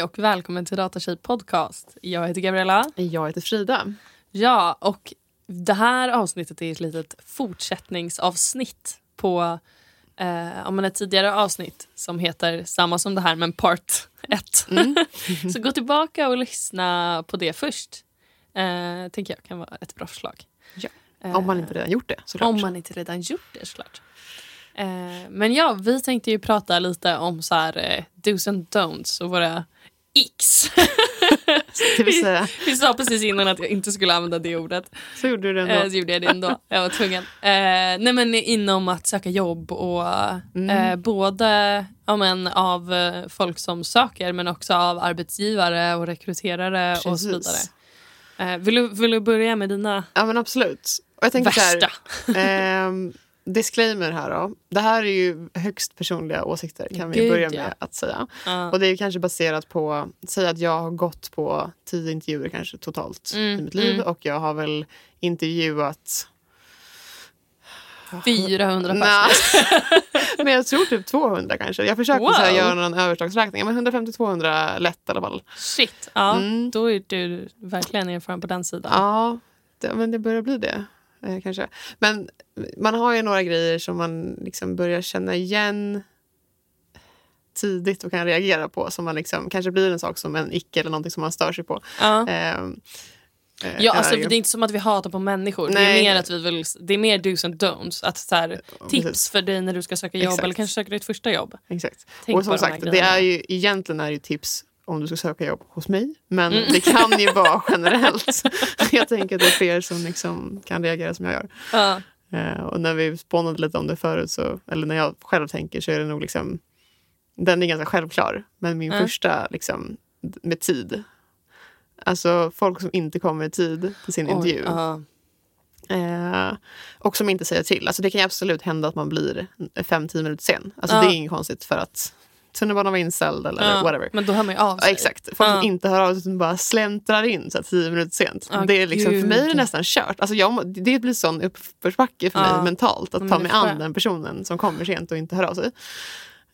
Hej och välkommen till Datatjej podcast. Jag heter Gabriella. Jag heter Frida. Ja, och det här avsnittet är ett litet fortsättningsavsnitt på eh, om ett tidigare avsnitt som heter samma som det här men part 1. Mm. Så gå tillbaka och lyssna på det först. Eh, tänker jag kan vara ett bra förslag. Ja. Om man inte redan gjort det såklart. Om man inte redan gjort det såklart. Eh, men ja, vi tänkte ju prata lite om så här, eh, dos and don'ts och våra X. Vi, vi sa precis innan att jag inte skulle använda det ordet. Så gjorde du det ändå. Eh, så gjorde jag det ändå. Jag var tvungen. Eh, nej men inom att söka jobb och mm. eh, både ja, men, av eh, folk som söker men också av arbetsgivare och rekryterare precis. och så vidare. Eh, vill, du, vill du börja med dina Ja men absolut. Och jag tänker värsta? Här, ehm, disclaimer här då. Det här är ju högst personliga åsikter kan vi Gud, börja med ja. att säga. Uh. Och det är kanske baserat på, säg att jag har gått på tio intervjuer kanske totalt mm, i mitt liv mm. och jag har väl intervjuat 400 personer. men jag tror typ 200 kanske. Jag försökte wow. så här, göra någon överslagsräkning. Men 150-200 lätt i alla fall. Shit, ja. Mm. Då är du verkligen erfaren på den sidan. Ja, det, men det börjar bli det. Eh, kanske. Men man har ju några grejer som man liksom börjar känna igen tidigt och kan reagera på som man liksom, kanske blir en sak som en icke eller någonting som man stör sig på. Ja. Ehm, eh, ja, alltså, det är inte som att vi hatar på människor. Det är mer att vi vill, det är mer dos and don'ts. Att, så här, tips Precis. för dig när du ska söka jobb Exakt. eller kanske söka ditt första jobb. Exakt. Tänk och som sagt, det är ju, egentligen är det tips om du ska söka jobb hos mig. Men mm. det kan ju vara generellt. jag tänker att det är fler som liksom kan reagera som jag gör. Ja. Uh, och när vi spånade lite om det förut, så, eller när jag själv tänker så är det nog liksom den är ganska självklar. Men min mm. första liksom, med tid. Alltså folk som inte kommer i tid till sin Oj, intervju. Uh. Eh, och som inte säger till. Alltså det kan absolut hända att man blir fem, tio minuter sen. Alltså uh. Det är inget konstigt för att tunnelbanan var inställd eller ja, whatever. Men då hör man ju av sig. Ja, exakt. Folk ja. som inte hör av sig utan bara släntrar in så här, tio minuter sent. Ja, det är liksom, för mig är det nästan kört. Alltså jag, det blir sån uppförsbacke för mig mentalt att ta mig an den personen som kommer sent och inte hör av sig.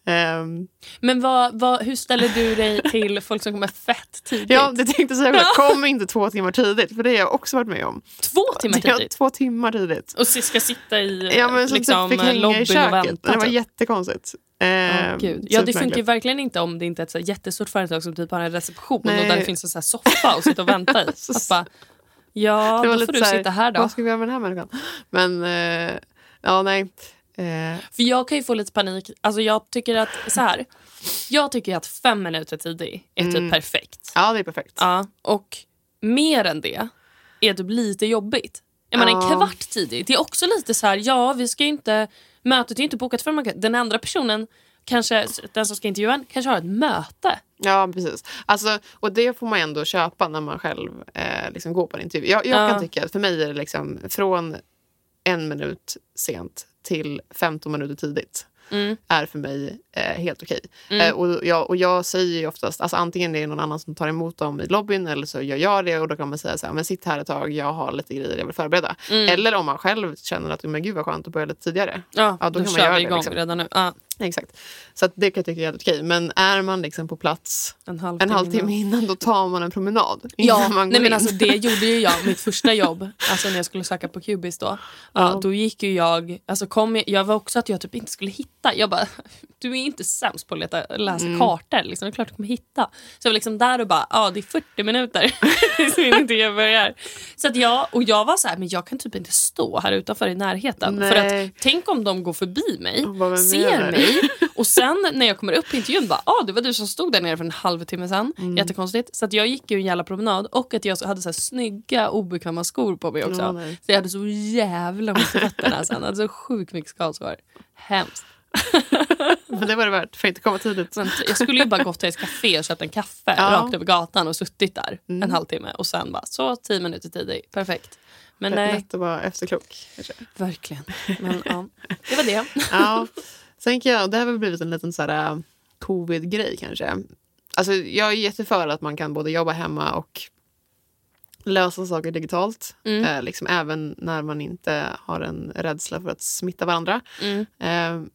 Um, men vad, vad, hur ställer du dig till folk som kommer fett tidigt? Ja, det tänkte jag säga. Kom inte två timmar tidigt, för det har jag också varit med om. Två timmar tidigt? Ja, två timmar tidigt. Och ska sitta i ja, men, liksom, typ fick lobbyn i köket. och vänta? Det var typ. jättekonstigt. Oh, ja, det funkar ju verkligen inte om det inte är ett så jättestort företag som typ har en reception Nej. och där det finns en så soffa att sitta och vänta i. att bara, ja, då får du här, sitta här då. Vad ska vi göra med den här människan? Men, uh, ja nej. Uh. För jag kan ju få lite panik. Alltså jag tycker att så här. Jag tycker att fem minuter tidig är typ mm. perfekt. Ja, det är perfekt. Ja, och mer än det är typ lite jobbigt. Jag menar, en kvart tidigt, det är också lite så här, ja vi ska inte mötet är inte bokat för man Den andra personen, kanske den som ska intervjua en, kanske har ett möte. Ja, precis. Alltså, och det får man ändå köpa när man själv eh, liksom går på en intervju. Jag, jag ja. kan tycka att för mig är det liksom från en minut sent till 15 minuter tidigt mm. är för mig eh, helt okej. Mm. Eh, och, jag, och jag säger ju oftast, alltså antingen det är någon annan som tar emot dem i lobbyn eller så gör jag det och då kan man säga så här, men sitt här ett tag, jag har lite grejer jag vill förbereda. Mm. Eller om man själv känner att, men gud vad skönt att börja lite tidigare. Ja, ja då, då kan man göra vi igång det. Liksom. redan nu. Ja. Exakt. Så det kan jag tycka är helt okej. Men är man liksom på plats en halvtimme, en halvtimme innan. då tar man en promenad. Ja, man nej, men alltså, det gjorde ju jag mitt första jobb. Alltså när jag skulle söka på Cubis då. Ja. då gick ju jag, alltså kom jag, jag var också att jag typ inte skulle hitta. Jag bara, du är inte sämst på att leta, läsa mm. kartor. Liksom. Det är klart du kommer hitta. Så jag var liksom där och bara, ja det är 40 minuter tills intervju börjar. Så att jag, och jag var så här, men jag kan typ inte stå här utanför i närheten. Nej. För att tänk om de går förbi mig, ser mig mig. Och sen när jag kommer upp på intervjun bara, ah, det var du som stod där nere för en halvtimme sen. Mm. Jättekonstigt. Så att jag gick ju en jävla promenad och att jag hade så här snygga obekväma skor på mig också. Ja, så jag hade så jävla i fötterna sen. Jag hade så sjukt mycket skavsår. Hemskt. Men det var det värt för att inte komma tidigt. Men jag skulle ju bara gått till ett café och köpt en kaffe ja. rakt över gatan och suttit där mm. en halvtimme och sen bara så tio minuter tidigt. Perfekt. Men nej. Lätt att vara efterklok. Verkligen. Men ja, det var det. Ja. Sen jag, det har väl blivit en liten så här, äh, covid-grej kanske. Alltså, jag är jätteför att man kan både jobba hemma och lösa saker digitalt. Mm. Eh, liksom, även när man inte har en rädsla för att smitta varandra. Mm. Eh,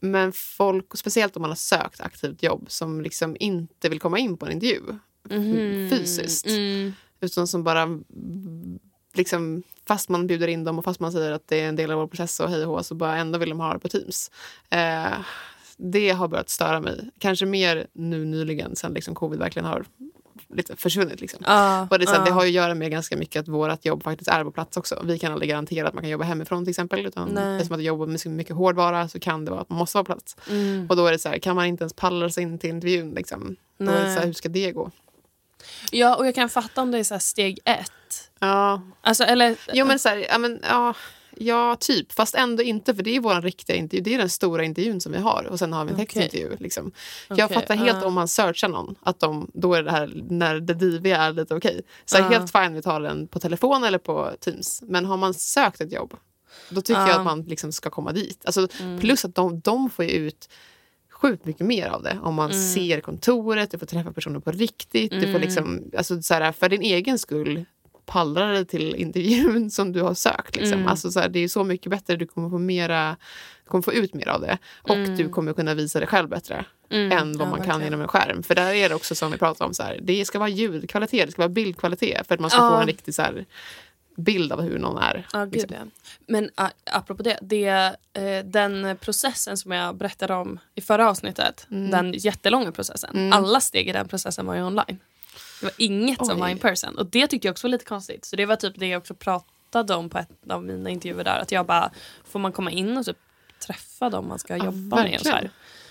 Men folk, speciellt om man har sökt aktivt jobb som liksom inte vill komma in på en intervju Mhm. fysiskt. Mm. Utan som bara, liksom, fast man bjuder in dem och fast man säger att det är en del av vår process och hej och så bara ändå vill de ha det på Teams. Eh, det har börjat störa mig. Kanske mer nu nyligen sen liksom covid verkligen har lite försvunnit. Liksom. Och det, så ja. det har ju att göra med ganska mycket att vårt jobb faktiskt är på plats också. Vi kan aldrig garantera att man kan jobba hemifrån till exempel. Utan Nej. eftersom att jobbar med så mycket hårdvara så kan det vara att man måste vara på plats. Mm. Och då är det så här, kan man inte ens palla sig in till intervjun, liksom, då är det så här, hur ska det gå? Ja, och jag kan fatta om det är så här steg ett. Ja, Alltså, eller, Jo men så här, ja, men, ja, ja typ. Fast ändå inte för det är vår riktiga intervju. Det är den stora intervjun som vi har. Och sen har vi en Okej. textintervju. Liksom. Jag Okej, fattar helt ja. om man searchar någon. Att de, då är det här när det diviga är lite okej. Så Ja. helt fine vi tar den på telefon eller på Teams. Men har man sökt ett jobb. Då tycker Ja. jag att man liksom ska komma dit. Alltså, Mm. Plus att de, de får ut sjukt mycket mer av det. Om man Mm. ser kontoret, du får träffa personer på riktigt. Du får Mm. liksom, alltså, så här, för din egen skull pallra dig till intervjun som du har sökt. Liksom. Mm. Alltså, så här, det är så mycket bättre. Du kommer få, mera, du kommer få ut mer av det. Och Mm. du kommer kunna visa dig själv bättre Mm. än vad Ja, man kan verkligen. genom en skärm. För där är det också som vi pratade om. Så här, det ska vara ljudkvalitet, det ska vara bildkvalitet. För att man ska Ja. få en riktig så här, bild av hur någon är. Ja, gud, liksom. ja. Men a, apropå det, det eh, den processen som jag berättade om i förra avsnittet, Mm. den jättelånga processen, alla steg i den processen var ju online. Det var inget som Oj. var in person. Och det tyckte jag också var lite konstigt. Så det var typ det jag också pratade om på ett av mina intervjuer där. Att jag bara, får man komma in och typ träffa dem man ska Ja, jobba med? Och, så här.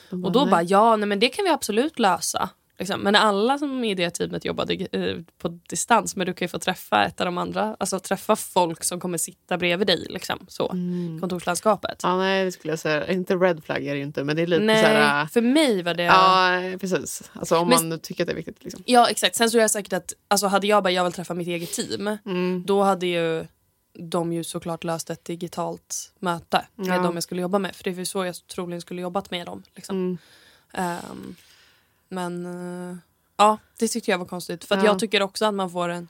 och då bara, ja nej, men det kan vi absolut lösa. Liksom. Men alla som i det teamet jobbade eh, på distans, men du kan ju få träffa ett av de andra, alltså träffa folk som kommer sitta bredvid dig. Liksom, så. Mm. Kontorslandskapet. Ja, nej, det skulle jag säga. Inte red flag är det ju inte, men det är lite Nej, så här... äh, för mig var det... Ja. Ja, precis. Alltså om Men- man tycker att det är viktigt. Liksom. exakt. Sen så är jag säkert att alltså, hade jag bara jag vill träffa mitt eget team, Mm. då hade ju de ju såklart löst ett digitalt möte med Ja. de jag skulle jobba med. För det ju så jag troligen skulle jobbat med dem. Liksom. Mm. Ehm, men eh, ja, det tyckte jag var konstigt. För att Ja. jag tycker också att man får en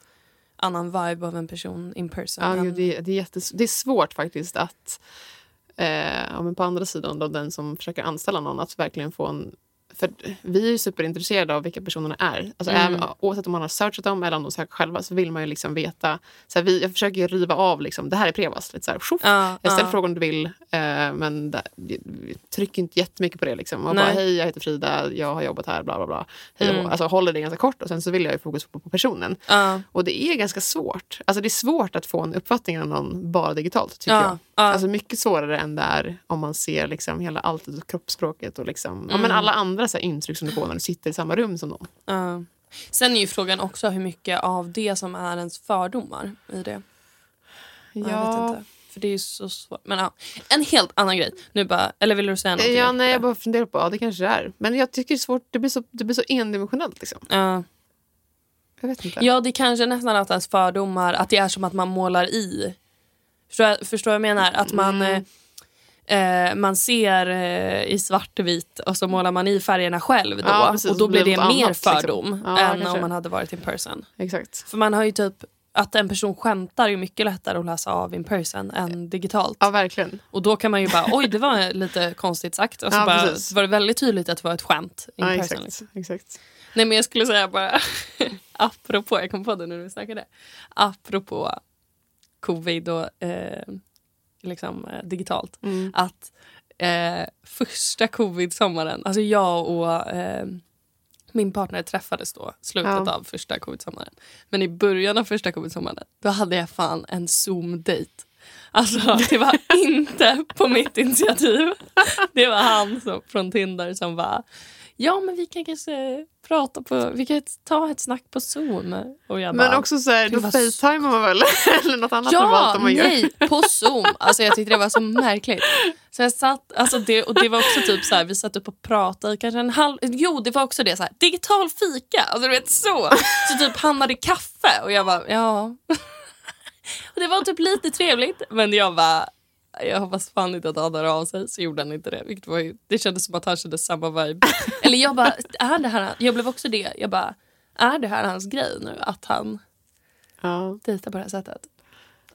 annan vibe av en person in person. Ja, än- gud, det, det, är jättes, det är svårt faktiskt att eh, ja, men på andra sidan då, den som försöker anställa någon att verkligen få en för vi är ju superintresserade av vilka personerna är. Alltså Mm. även, oavsett om man har searchat dem eller om de söker själva så vill man ju liksom veta. Så här, vi, jag försöker ju riva av, liksom, det här är Prevas. Lite så här, tjoff. Ja, jag ställer ja. frågan du vill, eh, men där, vi trycker inte jättemycket på det. Liksom. Nej. bara, Hej, jag heter Frida, jag har jobbat här, bla bla bla. Hej. Mm. Alltså, håller det ganska kort och sen så vill jag ju fokus på, på personen. Ja, Och det är ganska svårt. Alltså det är svårt att få en uppfattning av någon bara digitalt tycker ja, jag. Alltså mycket svårare än det är om man ser liksom hela allt och kroppsspråket och liksom, ja, men Mm. alla andra så intryck som du får när du sitter i samma rum som någon. ja. Sen är ju frågan också hur mycket av det som är ens fördomar i det. Ja. Jag vet inte. För det är ju så svårt. Men ja, en helt annan grej. Nu bara, eller vill du säga någonting? Ja, nej, jag bara funderar på, ja det kanske det är. Men jag tycker det är svårt, det blir så, det blir så endimensionellt liksom. Ja. Jag vet inte. Ja, det kanske nästan att ens fördomar, att det är som att man målar i. Förstår jag, förstår jag menar? Att man, Mm. eh, eh, man ser eh, i svartvit och så målar man i färgerna själv då. Ja, precis. och då blir det det mer annat, liksom. fördom Ja, än kanske. om man hade varit in person. Exakt. För man har ju typ, att en person skämtar är mycket lättare att läsa av in person än digitalt. Ja, verkligen. Och då kan man ju bara, oj det var lite konstigt sagt. Och så Ja, bara, var det väldigt tydligt att det var ett skämt in Ja, person. exakt. Liksom. exakt. Nej men jag skulle säga bara, apropå, jag kom på det när vi snackade, apropå covid och eh, liksom eh, digitalt, Mm. att eh, första covid-sommaren, alltså jag och eh, min partner träffades då, slutet Ja. av första covid-sommaren. Men i början av första covid-sommaren, då hade jag fan en Zoom-dejt. Alltså det var inte på mitt initiativ. Det var han som, från Tinder som var Ja men vi kan kanske prata på, vi kan ta ett snack på Zoom. Och jag Men bara, också så här, då var facetimar man väl? Eller något annat Ja, normalt man gör. nej, på Zoom. Alltså jag tyckte det var så märkligt. Så jag satt, alltså det, och det var också typ så här, vi satt upp och pratade i kanske en halv, jo det var också det så här, digital fika, alltså du vet så. Så typ han hade kaffe och jag bara, ja. Och det var typ lite trevligt men jag bara, jag hoppas fan inte att han hör av sig. Så gjorde han inte det. Vilket var ju, det kändes som att han kände samma vibe. Eller jag bara, är det här, jag blev också det. Jag bara, är det här hans grej nu? Att han Ja. dejtar på det här sättet?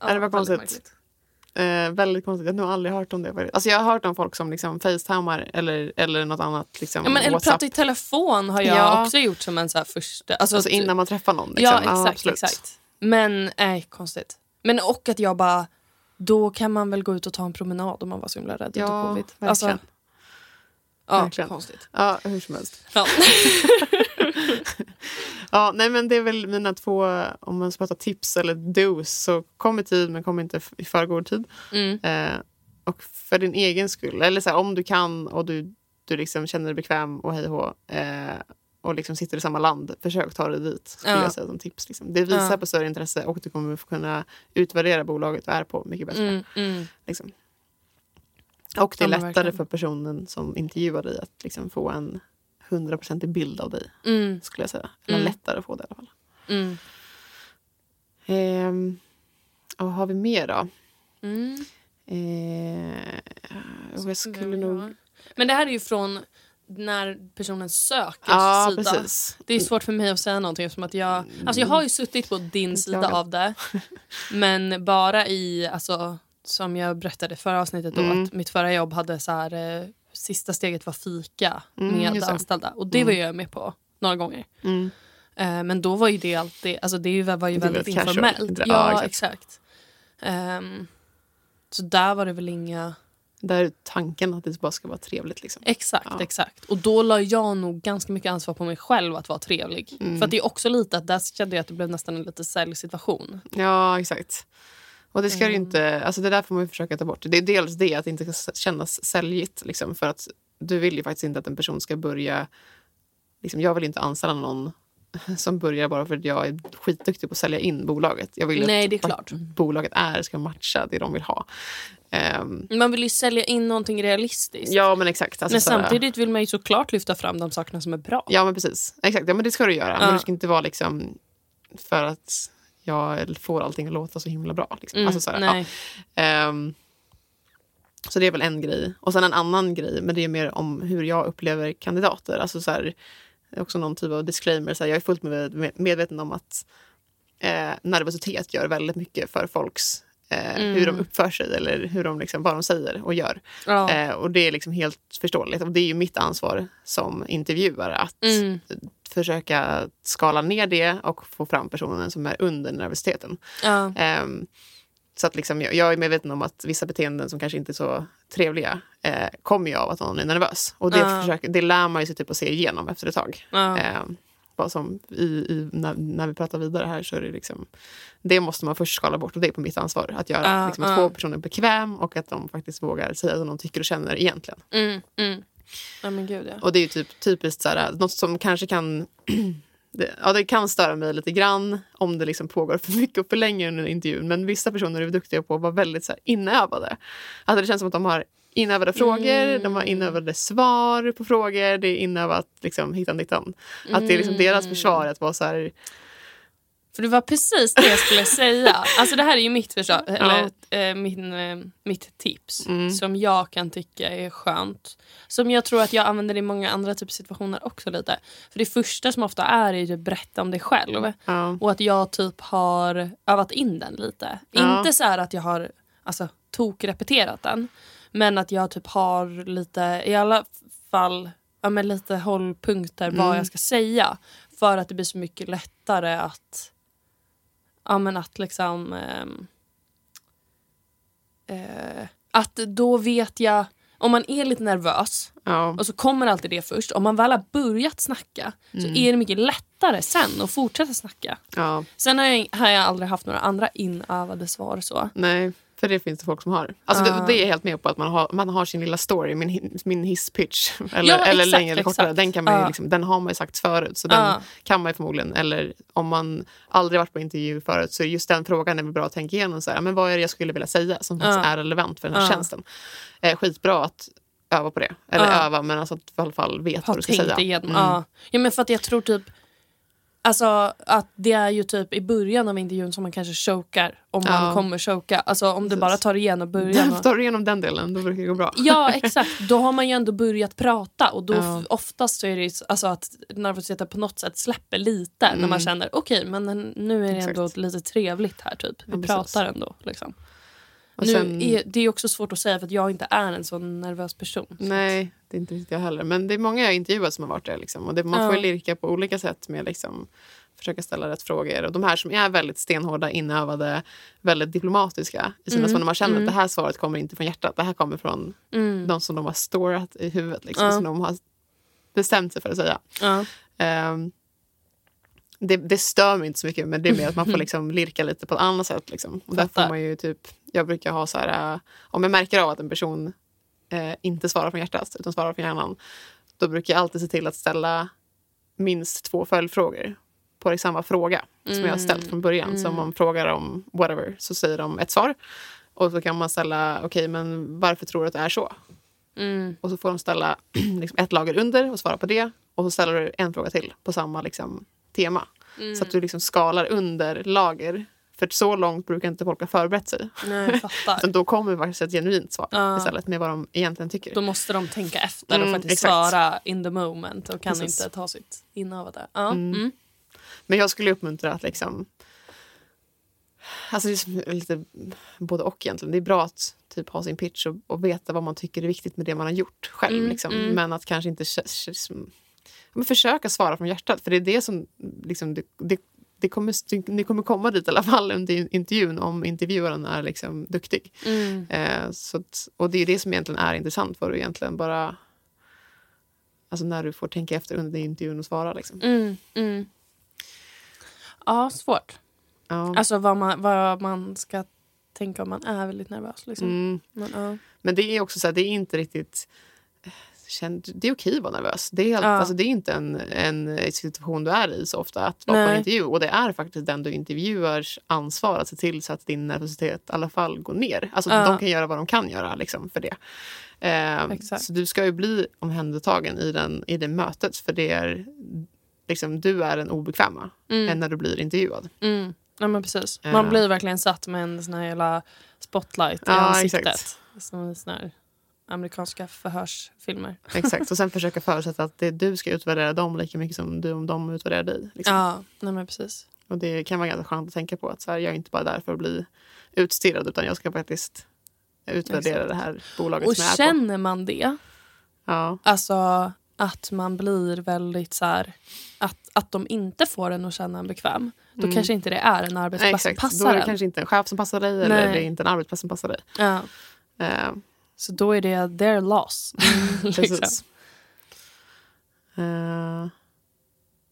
Ja, det var konstigt. Eh, väldigt konstigt. Jag har nog aldrig hört om det. Alltså jag har hört om folk som liksom facetimar eller, eller något annat. Liksom, Ja, men, eller WhatsApp. prata i telefon har jag Ja. också gjort som en så här första... Alltså, Alltså innan man träffar någon. Liksom. Ja, exakt. absolut. exakt. Men, nej, konstigt. Men och att jag bara... Då kan man väl gå ut och ta en promenad om man var så himla rädd Ja, utav covid. verkligen. Alltså, ja, Verkligen. konstigt. Ja, hur som helst. Ja. Ja, nej, men det är väl mina två, om man ska prata tips eller dos, så kom i tid men kom inte i för god tid. Mm. Eh, och för din egen skull, eller så här, om du kan och du, du liksom känner dig bekväm och hej och eh, och liksom sitter i samma land, försök ta dig dit. Skulle Ja. jag säga som tips. Liksom. Det visar Ja. på större intresse och du kommer kunna utvärdera bolaget du är på mycket bättre. Mm, mm. Liksom. Och det är lättare verkligen. för personen som intervjuar dig att liksom få en hundraprocentig bild av dig, Mm, skulle jag säga. Eller Mm. lättare att få det i alla fall. mm. Ehm, vad har vi mer då? Mm. Eh, och jag skulle nog... Men det här är ju från när personen söker Ja, sida. precis. Det är svårt för mig att säga någonting eftersom att jag... Alltså jag har ju suttit på din sida av det. Men bara i, alltså, som jag berättade förra avsnittet då, Mm. att mitt förra jobb hade så här, eh, sista steget var fika Mm, med anställda. Och det var jag med på några gånger. Mm. Eh, men då var ju det alltid, alltså det var ju Det väldigt informellt. Ja, Ja, exakt. exakt. Ehm, så där var det väl inga... Där är tanken att det bara ska vara trevligt. Liksom. Exakt, Ja. exakt. Och då la jag nog ganska mycket ansvar på mig själv att vara trevlig. Mm. För att det är också lite att där kände jag att det blev nästan en lite säljsituation. Ja, exakt. Och det ska Mm. inte... Alltså det där får man ju försöka ta bort. Det är dels det att det inte ska kännas säljigt. Liksom, för att du vill ju faktiskt inte att en person ska börja... Liksom, jag vill inte anställa någon som börjar bara för att jag är skitduktig på att sälja in bolaget. Jag vill Nej, att klart. bolaget är ska matcha det de vill ha. Ehm, Man vill ju sälja in någonting realistiskt. ja, men exakt. Alltså, men samtidigt vill man ju såklart lyfta fram de sakerna som är bra. Ja, men precis. Exakt. Ja, men det ska du göra. Men Ja. det ska inte vara liksom för att jag får allting att låta så himla bra. Liksom. Mm, Alltså, så, här, ja. Ehm, så det är väl en grej. Och sen en annan grej, men det är mer om hur jag upplever kandidater. Alltså så här, också någon typ av disclaimer. Så här, jag är fullt med, med, medveten om att eh, nervositet gör väldigt mycket för folks eh, hur de uppför sig eller hur de liksom, vad de säger och gör. Ja. Eh, och det är liksom helt förståeligt. Och det är ju mitt ansvar som intervjuare att Mm. försöka skala ner det och få fram personen som är under nervositeten. Ja. Ehm, så att liksom, jag, jag är medveten om att vissa beteenden som kanske inte är så trevliga eh, kommer ju av att någon är nervös. Och det, Ja. försöker, det lär man ju sig typ att se igenom efter ett tag. Bara som i, i, när, när vi pratar vidare här så är det liksom det måste man först skala bort och det är på mitt ansvar att göra. Ja, liksom, att ja. få personen bekväm och att de faktiskt vågar säga vad de tycker och känner egentligen. Mm, mm. Men gud ja. Och det är ju typ typiskt så här, något som kanske kan det, ja, det kan störa mig lite grann om det liksom pågår för mycket och för länge under intervjun. Men vissa personer är duktiga på att vara väldigt så här, inövade. Alltså det känns som att de har inövade frågor, de har inövade svar på frågor. Det är inövat liksom, hittan dittan. Att det är liksom deras försvar att vara så här... För det var precis det jag skulle säga. Alltså det här är ju mitt förslag, eller eh, min, eh, mitt tips Mm. som jag kan tycka är skönt. Som jag tror att jag använder i många andra av situationer också lite. För det första som ofta är är ju att berätta om dig själv. Ja, Och att jag typ har övat in den lite. Ja. Inte så att jag har alltså, tokrepeterat den. Men att jag typ har lite, i alla fall, ja, men lite hållpunkter vad Mm. jag ska säga. För att det blir så mycket lättare att, ja men att liksom, ehm, eh, att då vet jag, om man är lite nervös ja, och så kommer alltid det först. Om man väl har börjat snacka så är det mycket lättare sen att fortsätta snacka. ja. Sen har jag, har jag aldrig haft några andra inövade svar så. Nej, för det finns det folk som har. Alltså Ah. det, det är jag helt med på att man har, man har sin lilla story, min, min hisspitch. Eller, Ja, eller längre eller kortare. Den, kan man Ja. liksom, den har man ju sagt förut. Så den Ja. kan man ju förmodligen. Eller om man aldrig varit på intervju förut så är just den frågan är väl bra att tänka igenom. Så här, men vad är det jag skulle vilja säga som faktiskt är relevant för den här tjänsten? Eh, skitbra att öva på det. Eller öva, men alltså att i alla fall vet Har vad du ska säga. Mm. Ja men för att jag tror typ Alltså att det är ju typ i början av intervjun som man kanske chokar om Ja. man kommer choka. Alltså om du bara tar igenom början. Och... Tar du igenom den delen, då brukar det gå bra. Ja exakt, då har man ju ändå börjat prata och då Ja. oftast så är det ju så- alltså att nervositeten på något sätt släpper lite när man känner okej men nu är det Mm. Exakt. ändå lite trevligt här typ. Vi Ja, pratar ändå liksom. Och nu sen- är, det är också svårt att säga för att jag inte är en sån nervös person. Nej, det är inte riktigt jag heller. Men det är många jag intervjuat som har varit det. Liksom. Och det, man får lirka på olika sätt med liksom, försöka ställa rätt frågor. Och de här som är väldigt stenhårda, inövade, väldigt diplomatiska i sina svar. När man känner att det här svaret kommer inte från hjärtat. Det här kommer från Mm. de som de har storat i huvudet. Liksom, Ja. Som de har bestämt sig för att säga. Ja. Ehm, det, det stör mig inte så mycket men det är mer att man får liksom lirka lite på ett annat sätt. Liksom. Och där får man ju typ, jag brukar ha så här, äh, om jag märker av att en person eh, inte svarar från hjärtat utan svarar från hjärnan, då brukar jag alltid se till att ställa minst två följdfrågor på samma fråga som jag har ställt från början. Så om man frågar om whatever så säger de ett svar. Och så kan man ställa, okej men varför tror du att det är så? Mm. Och så får de ställa liksom, ett lager under och svara på det. Och så ställer du en fråga till på samma liksom, tema. Så att du liksom skalar under lager. För så långt brukar inte folk ha förberett sig. Nej. Utan då kommer faktiskt ett genuint svar Ja. istället med vad de egentligen tycker. Då måste de tänka efter och Mm, faktiskt exakt. svara in the moment och kan Precis. inte ta sitt inövade. Ja. Mm. Men jag skulle uppmuntra att liksom... Alltså det är lite både och egentligen. Det är bra att typ ha sin pitch och, och veta vad man tycker är viktigt med det man har gjort själv. Mm, liksom. Men att kanske inte... Men försöka svara från hjärtat. För det är det som... Liksom, det, det, det kommer, ni kommer komma dit i alla fall under intervjun om intervjuaren är liksom duktig. Mm. Eh, så att, och det är det som egentligen är intressant. Vad du egentligen bara... Alltså när du får tänka efter under intervjun och svara. Liksom. Mm. Mm. Ja, svårt. Ja. Alltså vad man, vad man ska tänka om man är väldigt nervös. Liksom. Mm. Men, ja. Men det är också så här, det är inte riktigt... eh, känd- Det är okej att vara nervös. Det är, helt, Ja. alltså, det är inte en, en situation du är i så ofta, att vara på en Nej. intervju. Och det är faktiskt den du intervjuars ansvar att se till så att din nervositet i alla fall går ner. Alltså Ja. de kan göra vad de kan göra liksom, för det. Eh, så du ska ju bli omhändertagen i, den, i det mötet för det är liksom, du är den obekväma än när du blir intervjuad. Mm. Ja, men precis. Man blir verkligen satt med en sån här jävla spotlight i Ja, ansiktet. exakt. Som i såna här amerikanska förhörsfilmer. Exakt. Och sen försöka förutsätta att det, du ska utvärdera dem lika mycket som du om de utvärderar dig. Liksom. Ja, nej men precis. Och det kan vara ganska skönt att tänka på att så här, jag är inte bara där för att bli utstirrad utan jag ska faktiskt utvärdera Exakt. det här bolaget Och som jag är på. känner man det, Ja, alltså att man blir väldigt så här, att, att de inte får en att känna en bekväm, då kanske inte det är en arbetsplats som exakt. Då passar är det en. kanske inte en chef som passar dig eller Nej. det är inte en arbetsplats som passar dig. Ja, Eh, så då är det their loss. liksom. precis. Eh,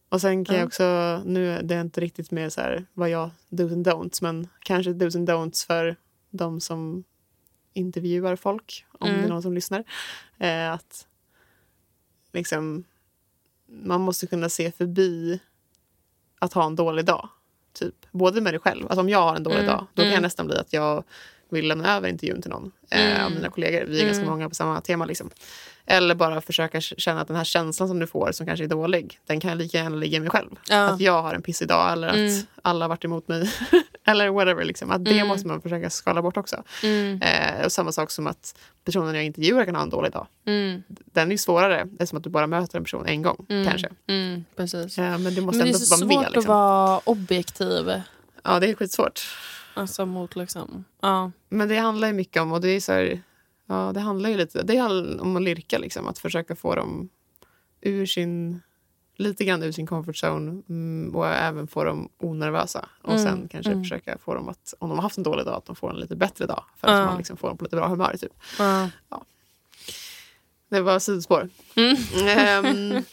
och sen kan Ja. jag också, nu är det inte riktigt med så här, vad jag dos and don'ts men kanske dos and don'ts för de som intervjuar folk, om Mm. det är någon som lyssnar. Eh, att liksom, man måste kunna se förbi att ha en dålig dag. Typ. Både med dig själv. Alltså om jag har en dålig Mm. dag, då kan Mm. jag nästan bli att jag vill lämna över intervjun till någon eh, av Mm. mina kollegor. Vi är ganska Mm. många på samma tema. Liksom. Eller bara försöka känna att den här känslan som du får, som kanske är dålig, den kan lika gärna ligga i mig själv. Ja. Att jag har en pissig dag eller att Mm. alla har varit emot mig. eller whatever. Liksom. Att det Mm. måste man försöka skala bort också. Mm, Eh, och samma sak som att personen jag intervjuar kan ha en dålig dag. mm, Den är ju svårare eftersom att du bara möter en person en gång kanske. Precis. Eh, men du måste Men det är ändå så vara svårt med. att Liksom. vara objektiv. Ja, det är skitsvårt. Alltså mot liksom... Ja. Men det handlar ju mycket om, och det är så här, ja, det handlar ju lite det handlar om att lirka, liksom, att försöka få dem ur sin, lite grann ur sin comfort zone mm, och även få dem onervösa. Och Mm, sen kanske mm. försöka få dem att, om de har haft en dålig dag, att de får en lite bättre dag. För att Ja. man liksom får dem på lite bra humör. Typ. Ja. Det var sidospår. Mm. Ehm,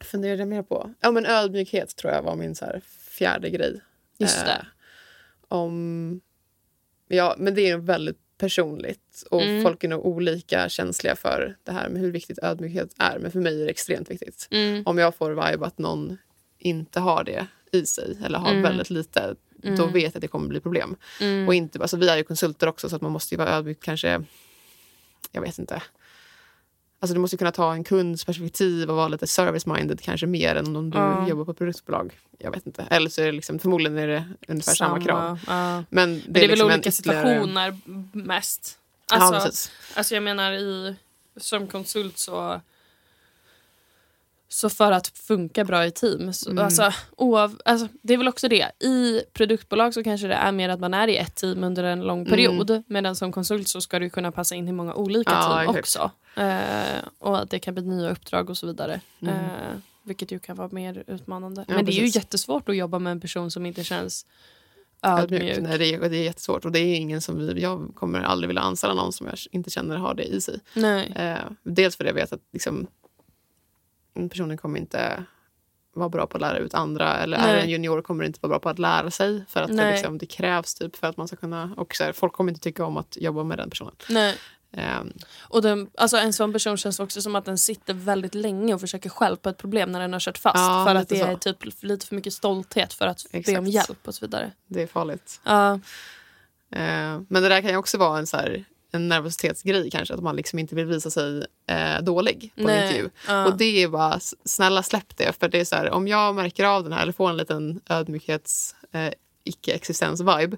funderade jag mer på? Ja, men ödmjukhet tror jag var min så här fjärde grej. Just Eh, det. Om... Ja, men det är nog väldigt personligt. Och Mm. Folk är nog olika känsliga för det här med hur viktigt ödmjukhet är. Men för mig är det extremt viktigt. Mm. Om jag får vibe att någon inte har det i sig eller har Mm. väldigt lite, då vet jag att det kommer bli problem. Mm. Och inte, alltså, vi är ju konsulter också så att man måste ju vara ödmjuk kanske, jag vet inte. Alltså du måste kunna ta en kunds perspektiv och vara lite service-minded kanske mer än om du Ja. jobbar på ett produktbolag. Jag vet inte. Eller så är det liksom, förmodligen är det ungefär samma, krav. Ja. Men det, Men det är, väl liksom en olika ytterligare- situationer mest. ja, Alltså, precis. alltså jag menar i, som konsult så Så för att funka bra i team. Så, Mm. alltså, oav, alltså, det är väl också det. I produktbolag så kanske det är mer att man är i ett team under en lång period. Medan som konsult så ska du kunna passa in i många olika Ja, team exakt. också. Eh, och att det kan bli nya uppdrag och så vidare. Mm. Eh, vilket ju kan vara mer utmanande. Ja, Men det är ju precis. jättesvårt att jobba med en person som inte känns ödmjuk. Nej, det, är, det är jättesvårt. Och det är ingen som vi, jag kommer aldrig vilja anställa någon som jag inte känner har det i sig. Nej. Eh, dels för att jag vet att liksom, personen kommer inte vara bra på att lära ut andra. Eller är Nej. det en junior kommer inte vara bra på att lära sig. För att det, liksom, det krävs typ för att man ska kunna... Och så här, folk kommer inte tycka om att jobba med den personen. Nej. Eh, Och den, alltså en sån person känns också som att den sitter väldigt länge och försöker stjälpa ett problem när den har kört fast. Ja, för att det är så. typ lite för mycket stolthet för att be Exakt. om hjälp och så vidare. det är farligt. Ja, Eh, men det där kan ju också vara en, så här, en nervositetsgrej kanske. Att man liksom inte vill visa sig eh, dålig på en Nej. intervju. Ja. Och det är bara, snälla släpp det. För det är så här, om jag märker av den här eller får en liten ödmjukhets eh, icke-existens-vibe.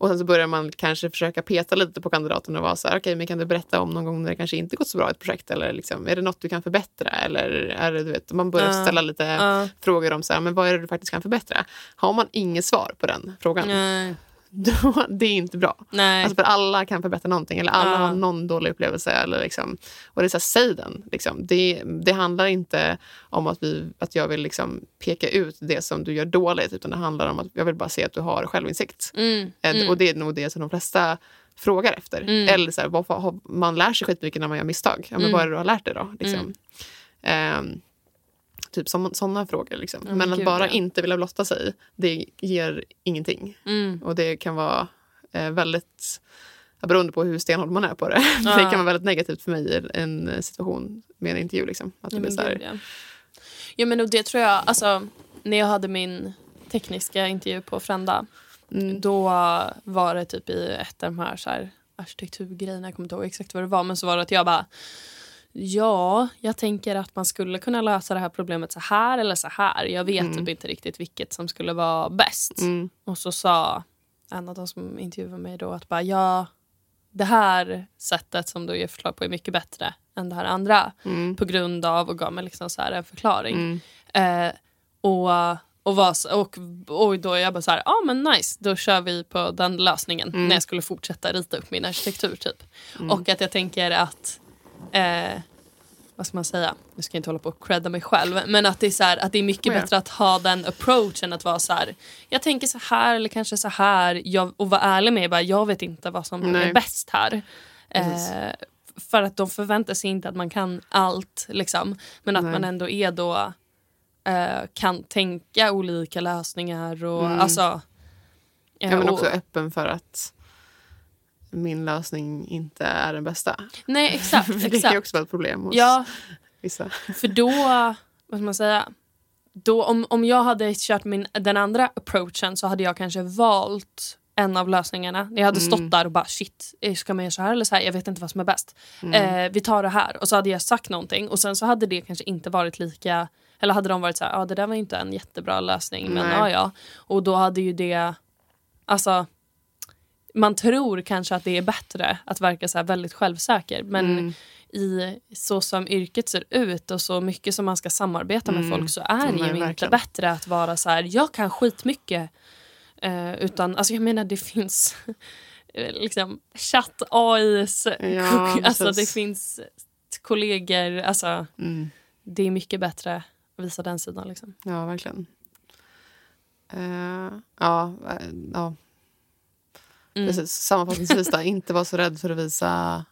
Och sen så börjar man kanske försöka peta lite på kandidaten och vara så här, okej, men kan du berätta om någon gång när det kanske inte gått så bra i ett projekt? Eller liksom, är det något du kan förbättra? Eller är det, du vet, man börjar Ja. ställa lite Ja. frågor om så här, men vad är det du faktiskt kan förbättra? Har man inget svar på den frågan, nej. då, det är inte bra. Nej. Alltså för alla kan förbättra någonting eller alla Ja. har någon dålig upplevelse. Eller liksom, och det är så här, säg den. Liksom. Det, det handlar inte om att, vi, att jag vill liksom peka ut det som du gör dåligt utan det handlar om att jag vill bara se att du har självinsikt. Mm. Eh, Mm. Och det är nog det som de flesta frågar efter. Mm. Eller så här, varför man lär sig skitmycket när man gör misstag. Ja, men Mm. Vad är det du har lärt dig då? Liksom. Mm. Typ sådana frågor. Liksom. Ja, men att gud, bara ja. inte vilja blotta sig, det ger ingenting. Mm. Och det kan vara eh, väldigt, beroende på hur stenhård man är på det. Ja. det kan vara väldigt negativt för mig i en situation med en intervju. Liksom. Att det Ja, blir så här, gud, ja. ja men och det tror jag, alltså när jag hade min tekniska intervju på Frända mm, då var det typ i ett av de här, så här arkitekturgrejerna, jag kommer inte ihåg exakt vad det var men så var det att jag bara Ja, jag tänker att man skulle kunna lösa det här problemet så här eller så här. Jag vet Mm. typ inte riktigt vilket som skulle vara bäst. mm, Och så sa en av de som intervjuade mig då att bara ja, det här sättet som du ger förslag på är mycket bättre än det här andra. mm, På grund av, och gav mig liksom så här en förklaring. mm, Eh, och, och, var, och, och då är jag bara så här, ja ah, men nice, då kör vi på den lösningen. Mm. När jag skulle fortsätta rita upp min arkitektur typ. Mm. Och att jag tänker att, eh, vad ska man säga, nu ska jag inte hålla på och credda mig själv, men att det är, så här, att det är mycket ja. bättre att ha den approachen att vara så här, jag tänker så här eller kanske så här, jag, och vara ärlig med bara, jag vet inte vad som Nej. är bäst här. Eh, för att de förväntar sig inte att man kan allt, liksom. men att Nej. man ändå är då eh, kan tänka olika lösningar. Och, Mm. alltså, eh, ja, men och- också öppen för att min lösning inte är den bästa. Nej, exakt. För det kan ju exakt. också vara ett problem hos Ja, vissa. för då, vad ska man säga, då, om, om jag hade kört min, den andra approachen så hade jag kanske valt en av lösningarna. Jag hade stått Mm. där och bara shit, ska man göra så här eller så här? Jag vet inte vad som är bäst. Mm. Eh, vi tar det här. Och så hade jag sagt någonting och sen så hade det kanske inte varit lika eller hade de varit så här, ja det där var inte en jättebra lösning men ja ja. Och då hade ju det, alltså man tror kanske att det är bättre att verka så väldigt självsäker men Mm. i så som yrket ser ut och så mycket som man ska samarbeta med Mm. folk så är det ju inte verkligen. bättre att vara så här, jag kan skitmycket. Eh, utan, alltså jag menar det finns liksom chatt, AIs, Ja, alltså det finns kollegor, alltså Mm. det är mycket bättre att visa den sidan liksom. Ja, verkligen. Eh, ja, eh, ja, Mm. precis. Sammanfattningsvis då, inte vara så rädd för att visa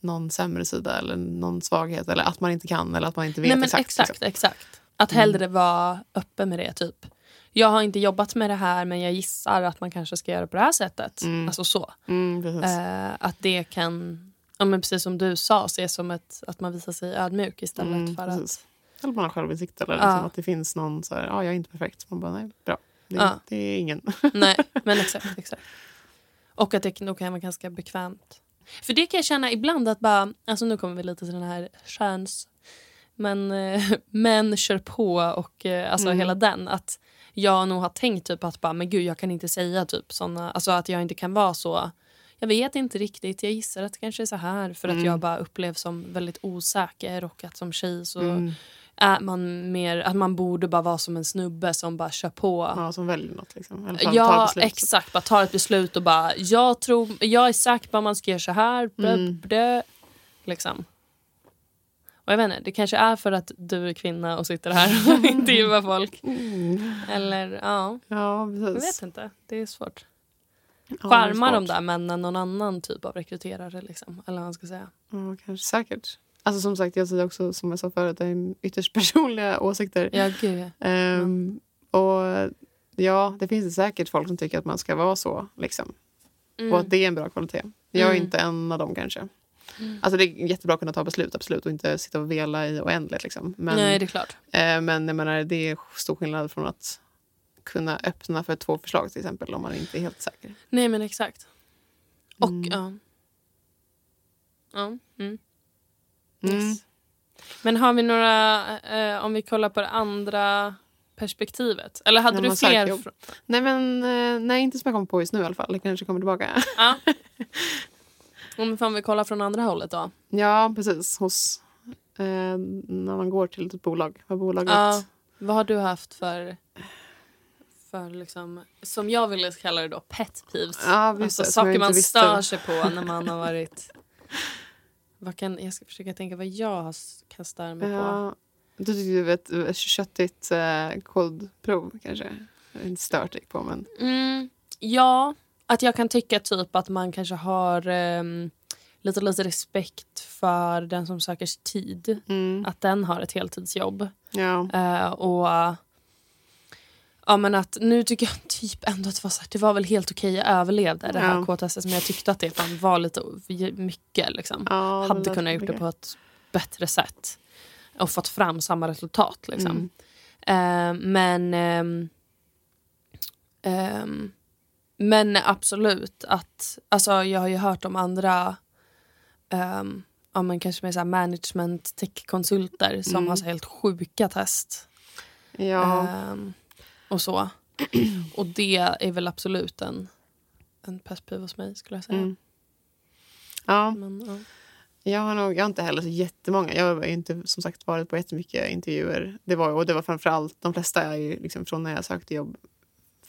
någon sämre sida eller någon svaghet eller att man inte kan eller att man inte vet Nej, men exakt. exakt, liksom. exakt. Att hellre vara öppen med det. typ. Jag har inte jobbat med det här men jag gissar att man kanske ska göra på det här sättet. Mm. Alltså så. Mm. Eh, att det kan, ja, men precis som du sa, ses som ett, att man visar sig ödmjuk istället Mm, för precis. att... Eller man har självinsikt eller Ja. liksom att det finns någon så här, ja jag är inte perfekt. Man bara, nej, bra. Det, Ja. det är ingen. Nej, men exakt. exakt. Och att det nog kan vara ganska bekvämt. För det kan jag känna ibland att bara, alltså nu kommer vi lite till den här köns... Men eh, män kör på och eh, alltså Mm. hela den. Att jag nog har tänkt typ att bara, men gud jag kan inte säga typ såna, alltså att jag inte kan vara så. Jag vet inte riktigt, jag gissar att det kanske är så här för att Mm. jag bara upplevs som väldigt osäker och att som tjej så Mm. Är man mer att man borde bara vara som en snubbe som bara kör på. Ja, som väljer något. Liksom. Ja, beslut. exakt. Bara tar ett beslut och bara jag tror, jag är säker på att man ska göra så här. Blö, Mm. blö, liksom. Och jag vet inte, det kanske är för att du är kvinna och sitter här och intervjuar folk. Mm. Eller ja, Ja, jag precis. vet inte. Det är svårt. Ja, är Skärmar de där männen någon annan typ av rekryterare? Liksom, eller vad man ska säga. Ja, kanske säkert. Alltså som sagt, jag säger också som jag sa förut, det är ytterst personliga åsikter. Ja, gud ja. Ehm, och ja, det finns det säkert folk som tycker att man ska vara så. Liksom. Mm. Och att det är en bra kvalitet. Jag är Mm. inte en av dem kanske. Alltså det är jättebra att kunna ta beslut, absolut. Och inte sitta och vela i oändligt. Liksom. Men, Nej, det är klart. eh, men jag menar, det är stor skillnad från att kunna öppna för två förslag till exempel om man inte är helt säker. Nej, men exakt. Och Mm. ja. Ja. Mm. Mm. Men har vi några, eh, om vi kollar på det andra perspektivet? Eller hade du fler? Nej, men eh, nej, inte som jag kommer på just nu i alla fall. Det kanske kommer tillbaka. Ja. Om fan vi kollar från andra hållet då? Ja, precis. Hos, eh, när man går till ett bolag. Vad bolaget... Ja. Vad har du haft för, för liksom, som jag ville kalla det då, pet peeves? Ja, visst, alltså, saker man stör sig på när man har varit... Vad kan, jag ska försöka tänka vad jag kan störa mig på. Ja, du tyckte du vet, ett köttigt eh, kodprov kanske? Inte stört dig på, men... Mm, ja, att jag kan tycka typ att man kanske har ehm, lite, lite respekt för den som söker tid. Mm, Att den har ett heltidsjobb. ja. Eh, och ja, men att nu tycker jag typ ändå att det var, så här, det var väl helt okej. Jag överlevde det här Ja. KTS men jag tyckte att det fan var lite mycket. Liksom. ja Hade kunnat gjort det på ett bättre sätt. Och fått fram samma resultat. Liksom. Mm. Eh, men ehm, ehm, men absolut att alltså jag har ju hört om andra um, ja, men kanske med så management tech-konsulter som Mm. har så helt sjuka test. Ja, Ehm, och så. och det är väl absolut en, en perspektiv hos mig skulle jag säga. mm. ja, Men, ja. jag har nog jag har inte heller så jättemånga. Jag har inte som sagt varit på jättemycket intervjuer. Det var, och det var framförallt, de flesta är ju liksom från när jag sökte jobb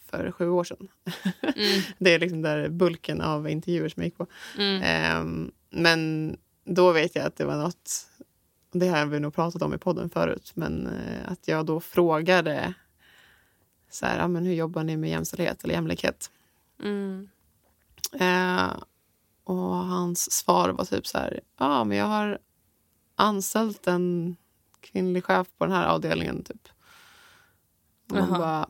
för sju år sedan. Mm, Det är liksom där bulken av intervjuer som jag gick på. mm, Ehm, men då vet jag att det var något, det har vi nog pratat om i podden förut, men eh, att jag då frågade så här, men hur jobbar ni med jämställdhet eller jämlikhet? mm, Eh, och hans svar var typ så här, ja men jag har anställt en kvinnlig chef på den här avdelningen typ. Och man bara,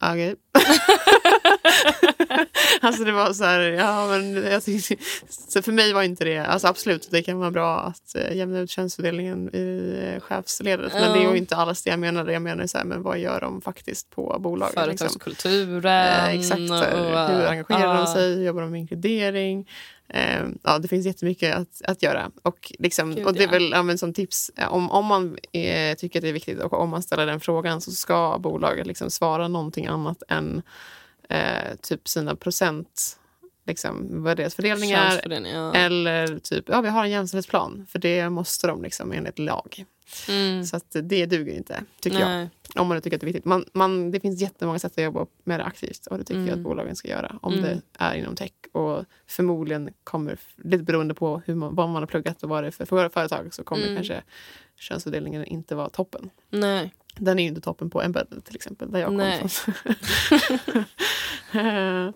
okej. alltså det var så här, ja men jag tyckte, så för mig var inte det, alltså absolut det kan vara bra att eh, jämna ut könsfördelningen i eh, chefsledet. Men det är ju inte alls det jag menade. Jag menar så här, men vad gör de faktiskt på bolaget? liksom? Företagskulturen. Eh, exakt. och, hur engagerar ja. de sig? Hur jobbar de med inkludering? Eh, ja, det finns jättemycket att, att göra. Och, liksom, Gud, och det är väl ja, som tips, om, om man eh, tycker att det är viktigt och om man ställer den frågan så ska bolaget liksom svara någonting annat än eh, typ sina procent, liksom, vad deras fördelningar Könsfördelning, ja. eller typ, ja vi har en jämställdhetsplan. För det måste de liksom enligt lag. Mm. Så att det duger inte, tycker jag. Nej. Om man tycker att det är viktigt. Man, man, det finns jättemånga sätt att jobba med det aktivt och det tycker jag att Mm. bolagen ska göra om Mm. det är inom tech. Och förmodligen kommer, lite beroende på hur man, vad man har pluggat och vad det är för för- företag så kommer Mm. kanske könsfördelningen inte vara toppen. Nej. Den är ju inte toppen på embedded till exempel, där jag kommer från. Eh,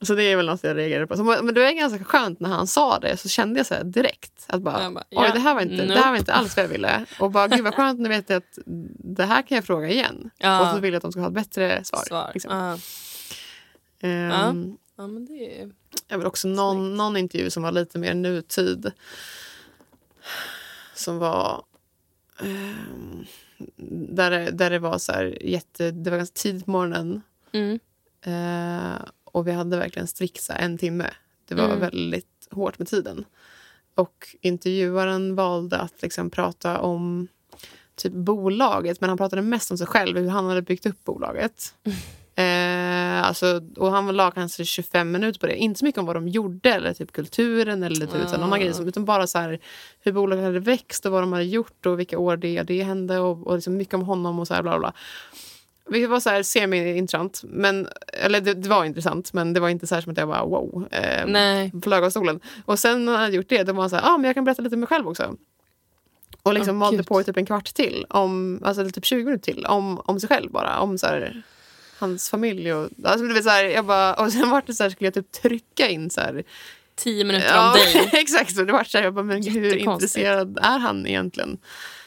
så det är väl något jag reagerade på. Så, men det var ganska skönt när han sa det så kände jag så direkt att bara, bara, oj ja, det här var inte, det nope. här var inte alls vad jag ville. Och bara gud vad skönt nu vet jag att det här kan jag fråga igen. Ja. Och så vill jag att de ska ha ett bättre svar. Svar. liksom. Ja. Ehm, ja, men det är... Jag vill också någon, någon intervju som var lite mer nutid. Som var... ehm, där, det, där det var så här jätte... Det var ganska tidigt på morgonen. Mm. Eh, och vi hade verkligen här, en timme. Det var Mm. väldigt hårt med tiden. Och intervjuaren valde att liksom prata om typ bolaget men han pratade mest om sig själv, hur han hade byggt upp bolaget. Eh, Alltså, och han la kanske 25 minuter på det. Inte så mycket om vad de gjorde eller typ kulturen eller typ, mm. någon grej, utan bara så här, hur bolaget hade växt och vad de hade gjort och vilka år det, det hände och, och liksom mycket om honom och så här bla bla. Vilket var så här semi-intressant. Men, eller det, det, var intressant, men det var inte så här som att jag bara wow. Eh, Nej. Flög av stolen. Och sen när jag hade gjort det, då var man så här, ah, men jag kan berätta lite om mig själv också. Och liksom oh, malde på typ en kvart till, om, alltså typ 20 minuter till, om, om sig själv bara. Om så här, hans familj. Och, alltså, det så här, jag bara, och sen var det så här, skulle jag typ trycka in så här, Tio minuter ja, om dig. exakt, så det var så här, jag bara, men hur intresserad är han egentligen?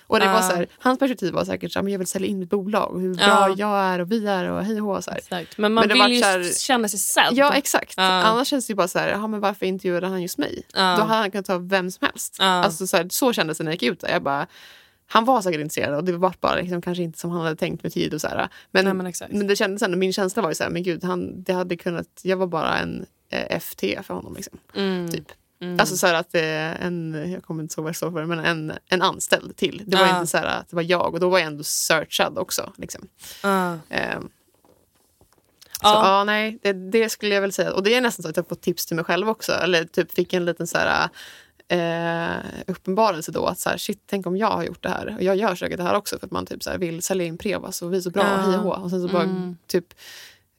Och det uh. var så här, hans perspektiv var säkert att jag vill sälja in mitt bolag och hur bra uh. jag är och vi är och hej och så Exakt. Men man men vill ju här, känna sig sedd. Ja exakt. Uh. Annars känns det ju bara så här, men varför intervjuade han just mig? Då hade han kunnat ta vem som helst. Alltså, så, här, så kändes det när jag gick ut där. Jag bara, han var säkert intresserad och det var bara liksom, kanske inte som han hade tänkt med tid. Och så här. Men, Nej, men, men, det kändes ändå, min känsla var ju så här, men gud, han, det hade kunnat, jag var bara en eh, FT för honom. Liksom, mm. Typ. Mm. Alltså så att är en, jag kommer inte ihåg vad det står för, men en, en anställd till. Det var uh. inte så här att det var jag och då var jag ändå searchad också. Liksom. Uh. Um, så ja, nej, det, det, skulle jag väl säga. Och det är nästan så att jag fått tips till mig själv också. Eller typ fick en liten så här, eh, uppenbarelse då att så här, shit, tänk om jag har gjort det här. Och jag gör säkert det här också för att man typ så här, vill sälja in Prevas och vi är så bra ja. och hej och Och sen så bara mm. typ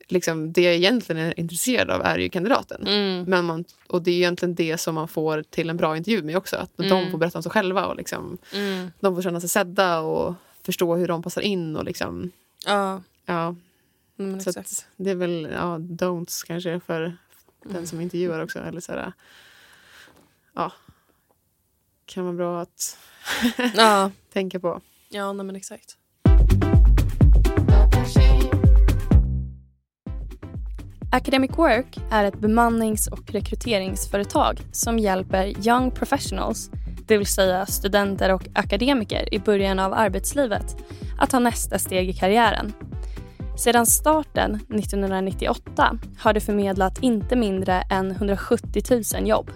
liksom, det jag egentligen är intresserad av är ju kandidaten. Mm. Men man, och det är egentligen det som man får till en bra intervju med också. Att mm. de får berätta om sig själva och liksom, mm. de får känna sig sedda och förstå hur de passar in. Och liksom, ja. ja. Mm, så det är väl ja, don'ts kanske för den som intervjuar också. Eller så här, ja, kan vara bra att ja. tänka på. Ja, nej, men exakt. Academic Work är ett bemannings och rekryteringsföretag som hjälper young professionals, det vill säga studenter och akademiker i början av arbetslivet, att ta nästa steg i karriären. Sedan starten 1998 har det förmedlat inte mindre än 170 000 jobb.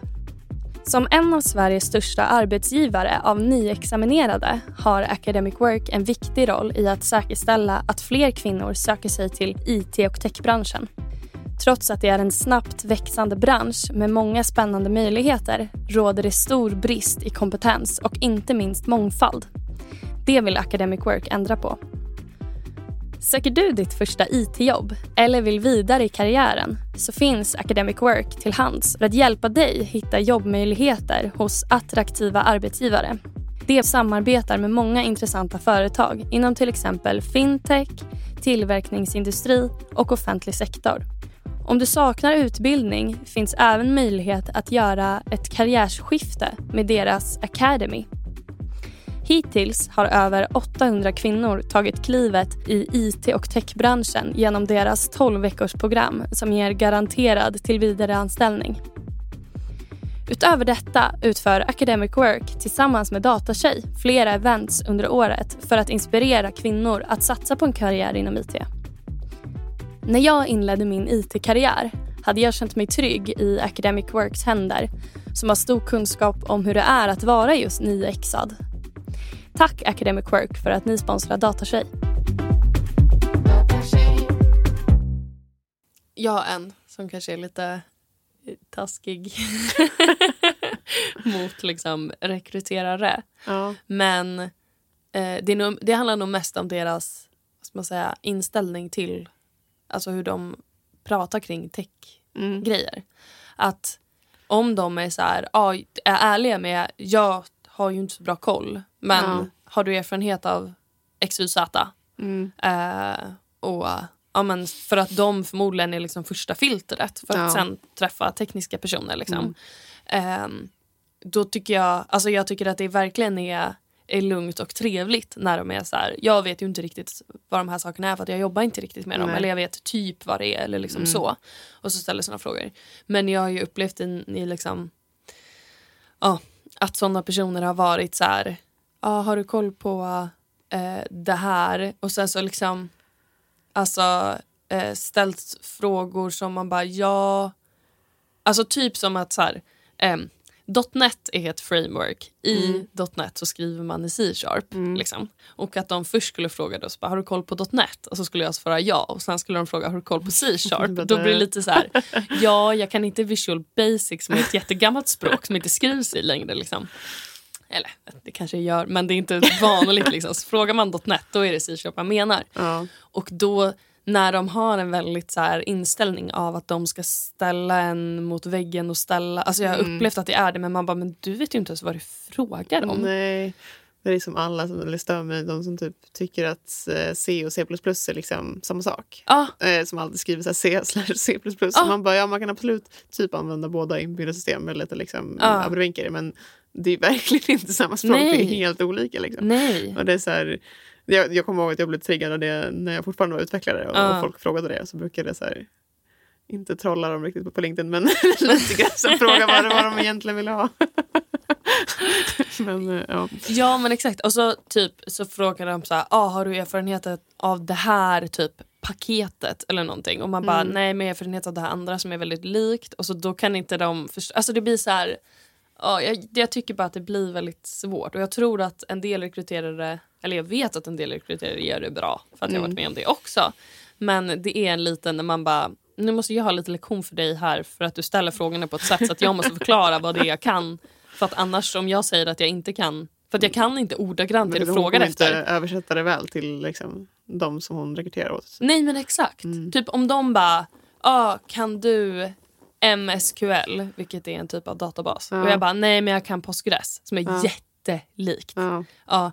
Som en av Sveriges största arbetsgivare av nyexaminerade har Academic Work en viktig roll i att säkerställa att fler kvinnor söker sig till IT och techbranschen. Trots att det är en snabbt växande bransch med många spännande möjligheter råder det stor brist i kompetens och inte minst mångfald. Det vill Academic Work ändra på. Söker du ditt första IT-jobb eller vill vidare i karriären så finns Academic Work till hands för att hjälpa dig hitta jobbmöjligheter hos attraktiva arbetsgivare. Det samarbetar med många intressanta företag inom till exempel fintech, tillverkningsindustri och offentlig sektor. Om du saknar utbildning finns även möjlighet att göra ett karriärsskifte med deras Academy. Hittills har över 800 kvinnor tagit klivet i IT och techbranschen genom deras 12 veckors program som ger garanterad tillvidareanställning. Utöver detta utför Academic Work tillsammans med Datatjej flera events under året för att inspirera kvinnor att satsa på en karriär inom IT. När jag inledde min IT-karriär hade jag känt mig trygg i Academic Works händer som har stor kunskap om hur det är att vara just nyexad. Tack Academic Work för att ni sponsrar Datatjej. Jag har en som kanske är lite taskig mot liksom rekryterare. Ja. Men eh, det, nog, det handlar nog mest om deras vad ska man säga, inställning till alltså hur de pratar kring tech-grejer. Mm. Att om de är så här, ja, är ärliga med jag har ju inte så bra koll men ja. har du erfarenhet av XYZ? Mm. Eh, och, ja, men för att de förmodligen är liksom första filtret för att ja. sen träffa tekniska personer. Liksom. Mm. Eh, då tycker jag, alltså jag tycker att det verkligen är är lugnt och trevligt när de är så här, jag vet ju inte riktigt vad de här sakerna är för att jag jobbar inte riktigt med dem Nej. eller jag vet typ vad det är eller liksom mm. så. Och så ställer sådana frågor. Men jag har ju upplevt i, i liksom, ja, att sådana personer har varit så här, ja har du koll på eh, det här? Och sen så liksom, alltså eh, ställt frågor som man bara ja, alltså typ som att så här, eh, .NET är ett framework. I Mm. .NET så skriver man i C-sharp. Liksom. Och att de först skulle fråga då, bara, har du koll på .NET? Och så skulle jag svara ja. Och sen skulle de fråga, har du koll på C-sharp? då blir det lite så här, ja, jag kan inte Visual Basic som är ett jättegammalt språk som inte skrivs i längre. Liksom. Eller det kanske jag gör, men det är inte vanligt. Liksom. Så frågar man .NET då är det C-sharp man menar. Ja. Och då när de har en väldigt så här inställning av att de ska ställa en mot väggen och ställa... Alltså jag har Mm. upplevt att det är det men man bara, men du vet ju inte ens vad det frågar om. Nej. Det är som alla som eller stör mig, de som typ tycker att eh, C och C++ är liksom samma sak. Ja, Eh, som alltid skriver så C slash C++. Ja. Man bara, ja man kan absolut typ använda båda inbyggda system med lite liksom Ja. abrovinker men det är verkligen inte samma språk. Det är Nej. helt olika liksom. nej. Och det är så här, jag, jag kommer ihåg att jag blev triggad av det när jag fortfarande var utvecklare och, Ja. och folk frågade det. Så brukade jag så här, inte trolla dem riktigt på, LinkedIn men lite grann så fråga vad, vad de egentligen ville ha. men eh, ja. Ja men exakt. Och så typ så frågar de så här, ah, har du erfarenhet av det här typ paketet eller någonting? Och man bara, Mm. nej men har erfarenhet av det här andra som är väldigt likt. Och så då kan inte de förstå. Alltså det blir så här, ja, jag, jag tycker bara att det blir väldigt svårt. Och jag tror att en del rekryterare, eller jag vet att en del rekryterare gör det bra. För att jag har varit med om det också. Men det är en liten när man bara, nu måste jag ha lite lektion för dig här för att du ställer frågorna på ett sätt så att jag måste förklara vad det är jag kan. För att annars om jag säger att jag inte kan, för att jag kan inte ordagrant det du frågar kommer inte efter. översätta det väl till liksom, de som hon rekryterar åt. Nej men exakt. Typ om de bara, ah, kan du MSQL, vilket är en typ av databas. Ja. Och jag bara, nej men jag kan Postgres som är Ja. jättelikt. Ja. Ja,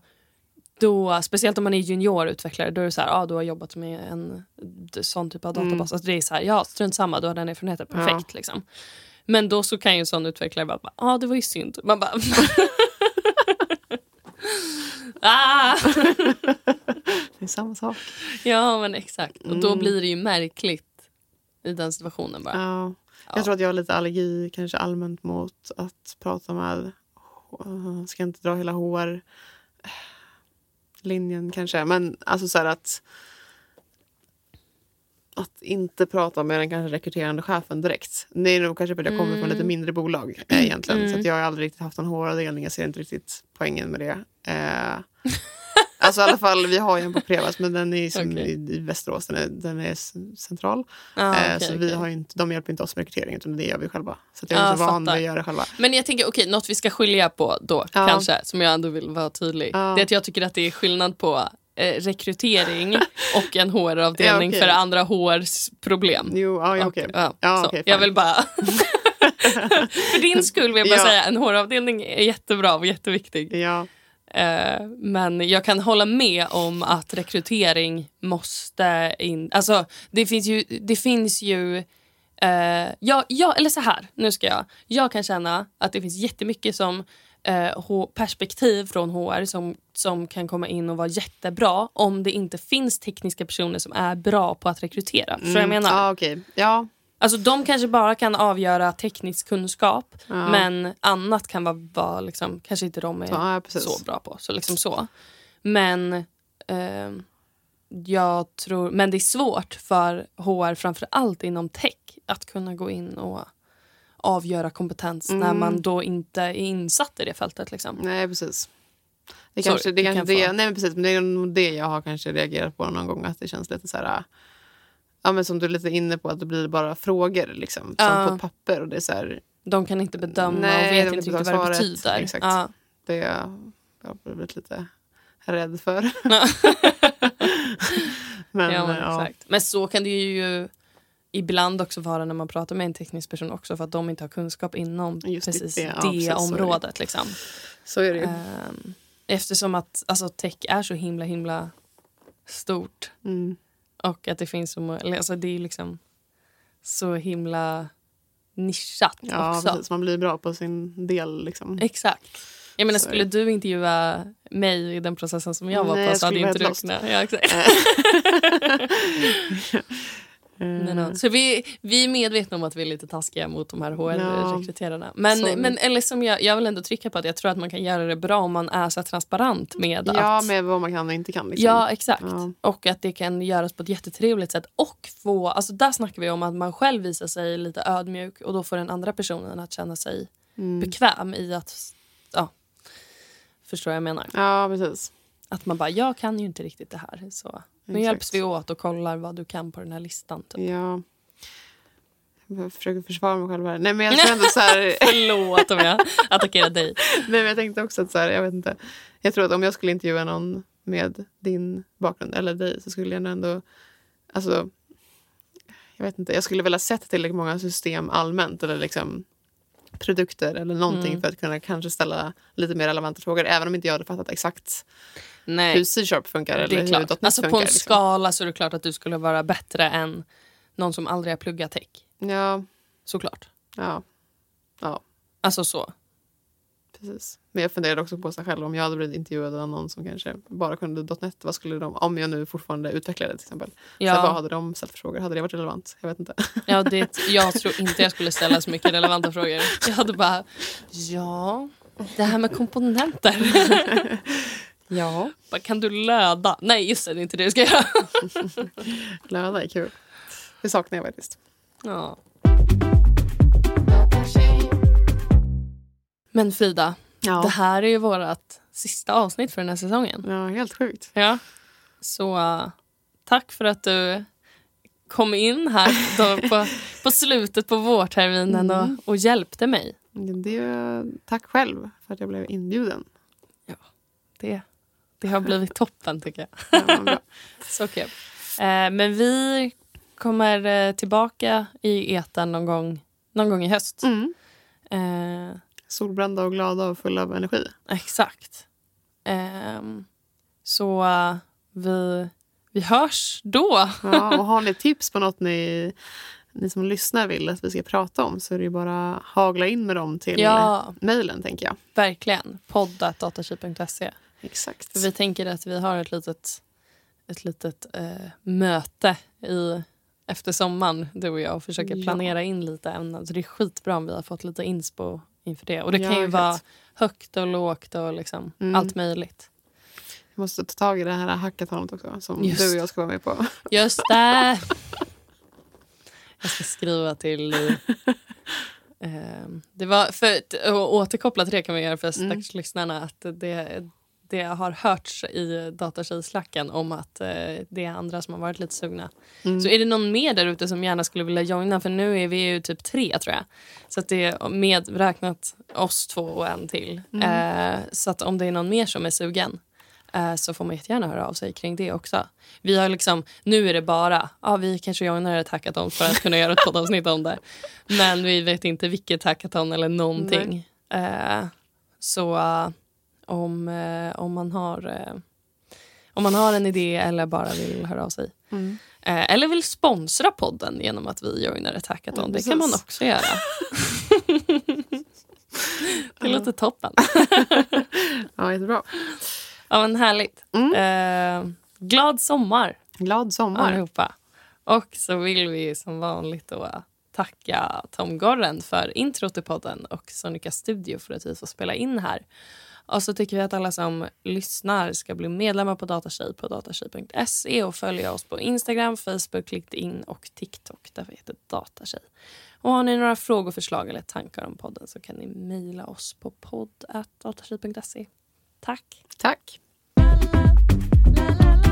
då, speciellt om man är juniorutvecklare, då är det så här, ah, du har jobbat med en sån typ av databas. Alltså det är så här, ja strunt samma, du har den erfarenheten, perfekt. Liksom. Men då så kan ju en sån utvecklare bara, ja ah, det var ju synd. Man bara, ah! Det är samma sak. Ja men exakt. Och då Mm. blir det ju märkligt i den situationen bara. Ja. Ja. Jag tror att jag har lite allergi kanske allmänt mot att prata med, uh, ska inte dra hela HR linjen kanske, men alltså så att att inte prata med den kanske rekryterande chefen direkt. Det är nog kanske för att jag kommer från lite mindre bolag eh, egentligen. Så att jag har aldrig riktigt haft en HR-avdelning. Jag ser inte riktigt poängen med det. Eh, alltså i alla fall, vi har ju en på Prevas men den är som Okej. i, i Västerås. Den är, den är central. Ja, Eh, okej, så vi okej. har inte, de hjälper inte oss med rekrytering utan det gör vi själva. Så jag Ja, är så van vid att göra det själva. Men jag tänker, okej, något vi ska skilja på då Ja. kanske, som jag ändå vill vara tydlig. Ja. Det är att jag tycker att det är skillnad på eh, rekrytering och en HR-avdelning Ja, för andra HRs problem. Jo, ja, ja, okej. ja, jag vill bara... för din skull vill jag bara säga en HR-avdelning är jättebra och jätteviktig. Ja, Eh, men jag kan hålla med om att rekrytering måste in... Alltså, det finns ju... Det finns ju eh, ja, ja, eller så här, nu ska jag. Jag kan känna att det finns jättemycket som eh, perspektiv från HR som, som kan komma in och vara jättebra om det inte finns tekniska personer som är bra på att rekrytera. Du vad jag menar? Ja, okej. Ja, Alltså de kanske bara kan avgöra teknisk kunskap Ja. men annat kan vara, vara liksom, kanske inte de är Ja, så bra på. Så liksom så. Men ehm, jag tror, men det är svårt för HR framför allt inom tech att kunna gå in och avgöra kompetens när Mm. man då inte är insatt i det fältet. Liksom. nej precis. Det, Sorry, kanske, det, du kanske kan det, få- nej, men precis, men det är nog det jag har kanske reagerat på någon gång. Att det känns lite så här... Ja, men som du är lite inne på, att det blir bara frågor liksom, som Ja. på papper. Och det är så här, De kan inte bedöma Nej, och vet inte riktigt vad det svaret. betyder. Exakt. Ja. det jag har blivit lite rädd för. Men, ja, men, ja. exakt. men så kan det ju ibland också vara när man pratar med en teknisk person också för att de inte har kunskap inom Just precis det, det, ja, precis, så är det. området. Liksom. Så är det ju. Ehm, eftersom att alltså, tech är så himla himla stort Mm. Och att det finns så må- eller, alltså, det är liksom så himla nischat Ja, också. precis. Man blir bra på sin del. Liksom. Exakt. Jag menar, Så skulle du intervjua mig i den processen som jag var Nej, på jag så hade skulle inte du kunnat... Ja, exakt. Men, ja. Så vi, vi är medvetna om att vi är lite taskiga mot de här HR-rekryterarna. Men, sorry. men eller som jag, jag vill ändå trycka på att jag tror att man kan göra det bra om man är så transparent med Ja, att... med vad man kan och inte kan. Liksom. Ja, exakt. Ja. Och att det kan göras på ett jättetrevligt sätt. Och få, alltså där snackar vi om att man själv visar sig lite ödmjuk och då får den andra personen att känna sig bekväm i att... Ja, förstår vad jag menar? Ja, precis. Att man bara, jag kan ju inte riktigt det här. Så nu Exakt. hjälps vi åt och kollar vad du kan på den här listan. Typ. Ja. Jag försöker försvara mig själv här. Nej, men jag tror ändå så här... Förlåt om jag attackerar dig. Nej, men jag tänkte också att så här, jag vet inte. Jag tror att om jag skulle intervjua någon med din bakgrund eller dig så skulle jag ändå, alltså, jag vet inte, jag skulle vilja sett tillräckligt många system allmänt eller liksom produkter eller någonting Mm. för att kunna kanske ställa lite mer relevanta frågor även om inte jag hade fattat exakt hur Nej, C-sharp funkar det eller hur Alltså funkar. på en liksom. skala så är det klart att du skulle vara bättre än någon som aldrig har pluggat tech. Ja, Såklart. ja, ja, Alltså så. precis. Men jag funderade också på sig själv om jag hade blivit intervjuad av någon som kanske bara kunde .NET, vad skulle de, om jag nu fortfarande utvecklade till exempel. Så vad Ja, hade de ställt för frågor? Hade det varit relevant? Jag vet inte. ja, det, jag tror inte jag skulle ställa så mycket relevanta frågor. Jag hade bara, ja, det här med komponenter. Ja. Bara, kan du löda? Nej, just det, det är inte det du ska göra. Löda är kul. Det saknar jag faktiskt. Ja. Men Frida, Ja. det här är ju vårt sista avsnitt för den här säsongen. ja, helt sjukt. Ja. Så uh, tack för att du kom in här då på, på slutet på vårterminen och, och hjälpte mig. Det, tack själv för att jag blev inbjuden. Det, det har blivit toppen tycker jag. Ja. Så kul. Eh, men vi kommer eh, tillbaka i etern någon gång, någon gång i höst. Mm. Eh, Solbrända och glada och fulla av energi. exakt. Ehm, så eh, vi, vi hörs då. Ja, och har ni tips på något ni, ni som lyssnar vill att vi ska prata om så är det ju bara hagla in med dem till Ja, mejlen, tänker jag. verkligen. Poddatdatakey.se. Exakt. För vi tänker att vi har ett litet, ett litet eh, möte i, efter sommaren, du och jag, och försöker Ja. planera in lite ämnen. Så det är skitbra om vi har fått lite inspo inför det. Och det kan Ja, ju exakt. vara högt och lågt och liksom Mm. allt möjligt. Vi måste ta tag i det här hackathonet också som Just du och jag ska vara med på. Just det! Jag ska skriva till... Eh, det var för att återkoppla till det kan vi göra för Mm. stackars lyssnarna att det, det har hörts i datatjejslacken om att eh, det är andra som har varit lite sugna. Mm. Så är det någon mer där ute som gärna skulle vilja joina? För nu är vi ju typ tre tror jag. Så att det är medräknat oss två och en till. Eh, så att om det är någon mer som är sugen eh, så får man jättegärna höra av sig kring det också. Vi har liksom, nu är det bara, ja vi kanske joinar ett hackathon för att kunna göra ett poddavsnitt om det. Men vi vet inte vilket hackathon eller någonting. Eh, så om, eh, om, man har, eh, om man har en idé eller bara vill höra av sig. Mm. Eh, eller vill sponsra podden genom att vi joinar ett hackathon. Ja, det kan man också göra. det låter toppen. Ja, jättebra. Ja, men härligt. Mm. Eh, glad sommar Glad sommar. allihopa. Och så vill vi som vanligt då tacka Tom Gorren för intro till podden och Sonica Studio för att vi får spela in här. Och så tycker vi att alla som lyssnar ska bli medlemmar på Datatjej på datatjej.se och följa oss på Instagram, Facebook, LinkedIn och TikTok där vi heter Datatjej. Och har ni några frågor, förslag eller tankar om podden så kan ni mejla oss på podd.datatjej.se. Tack! Tack. la la la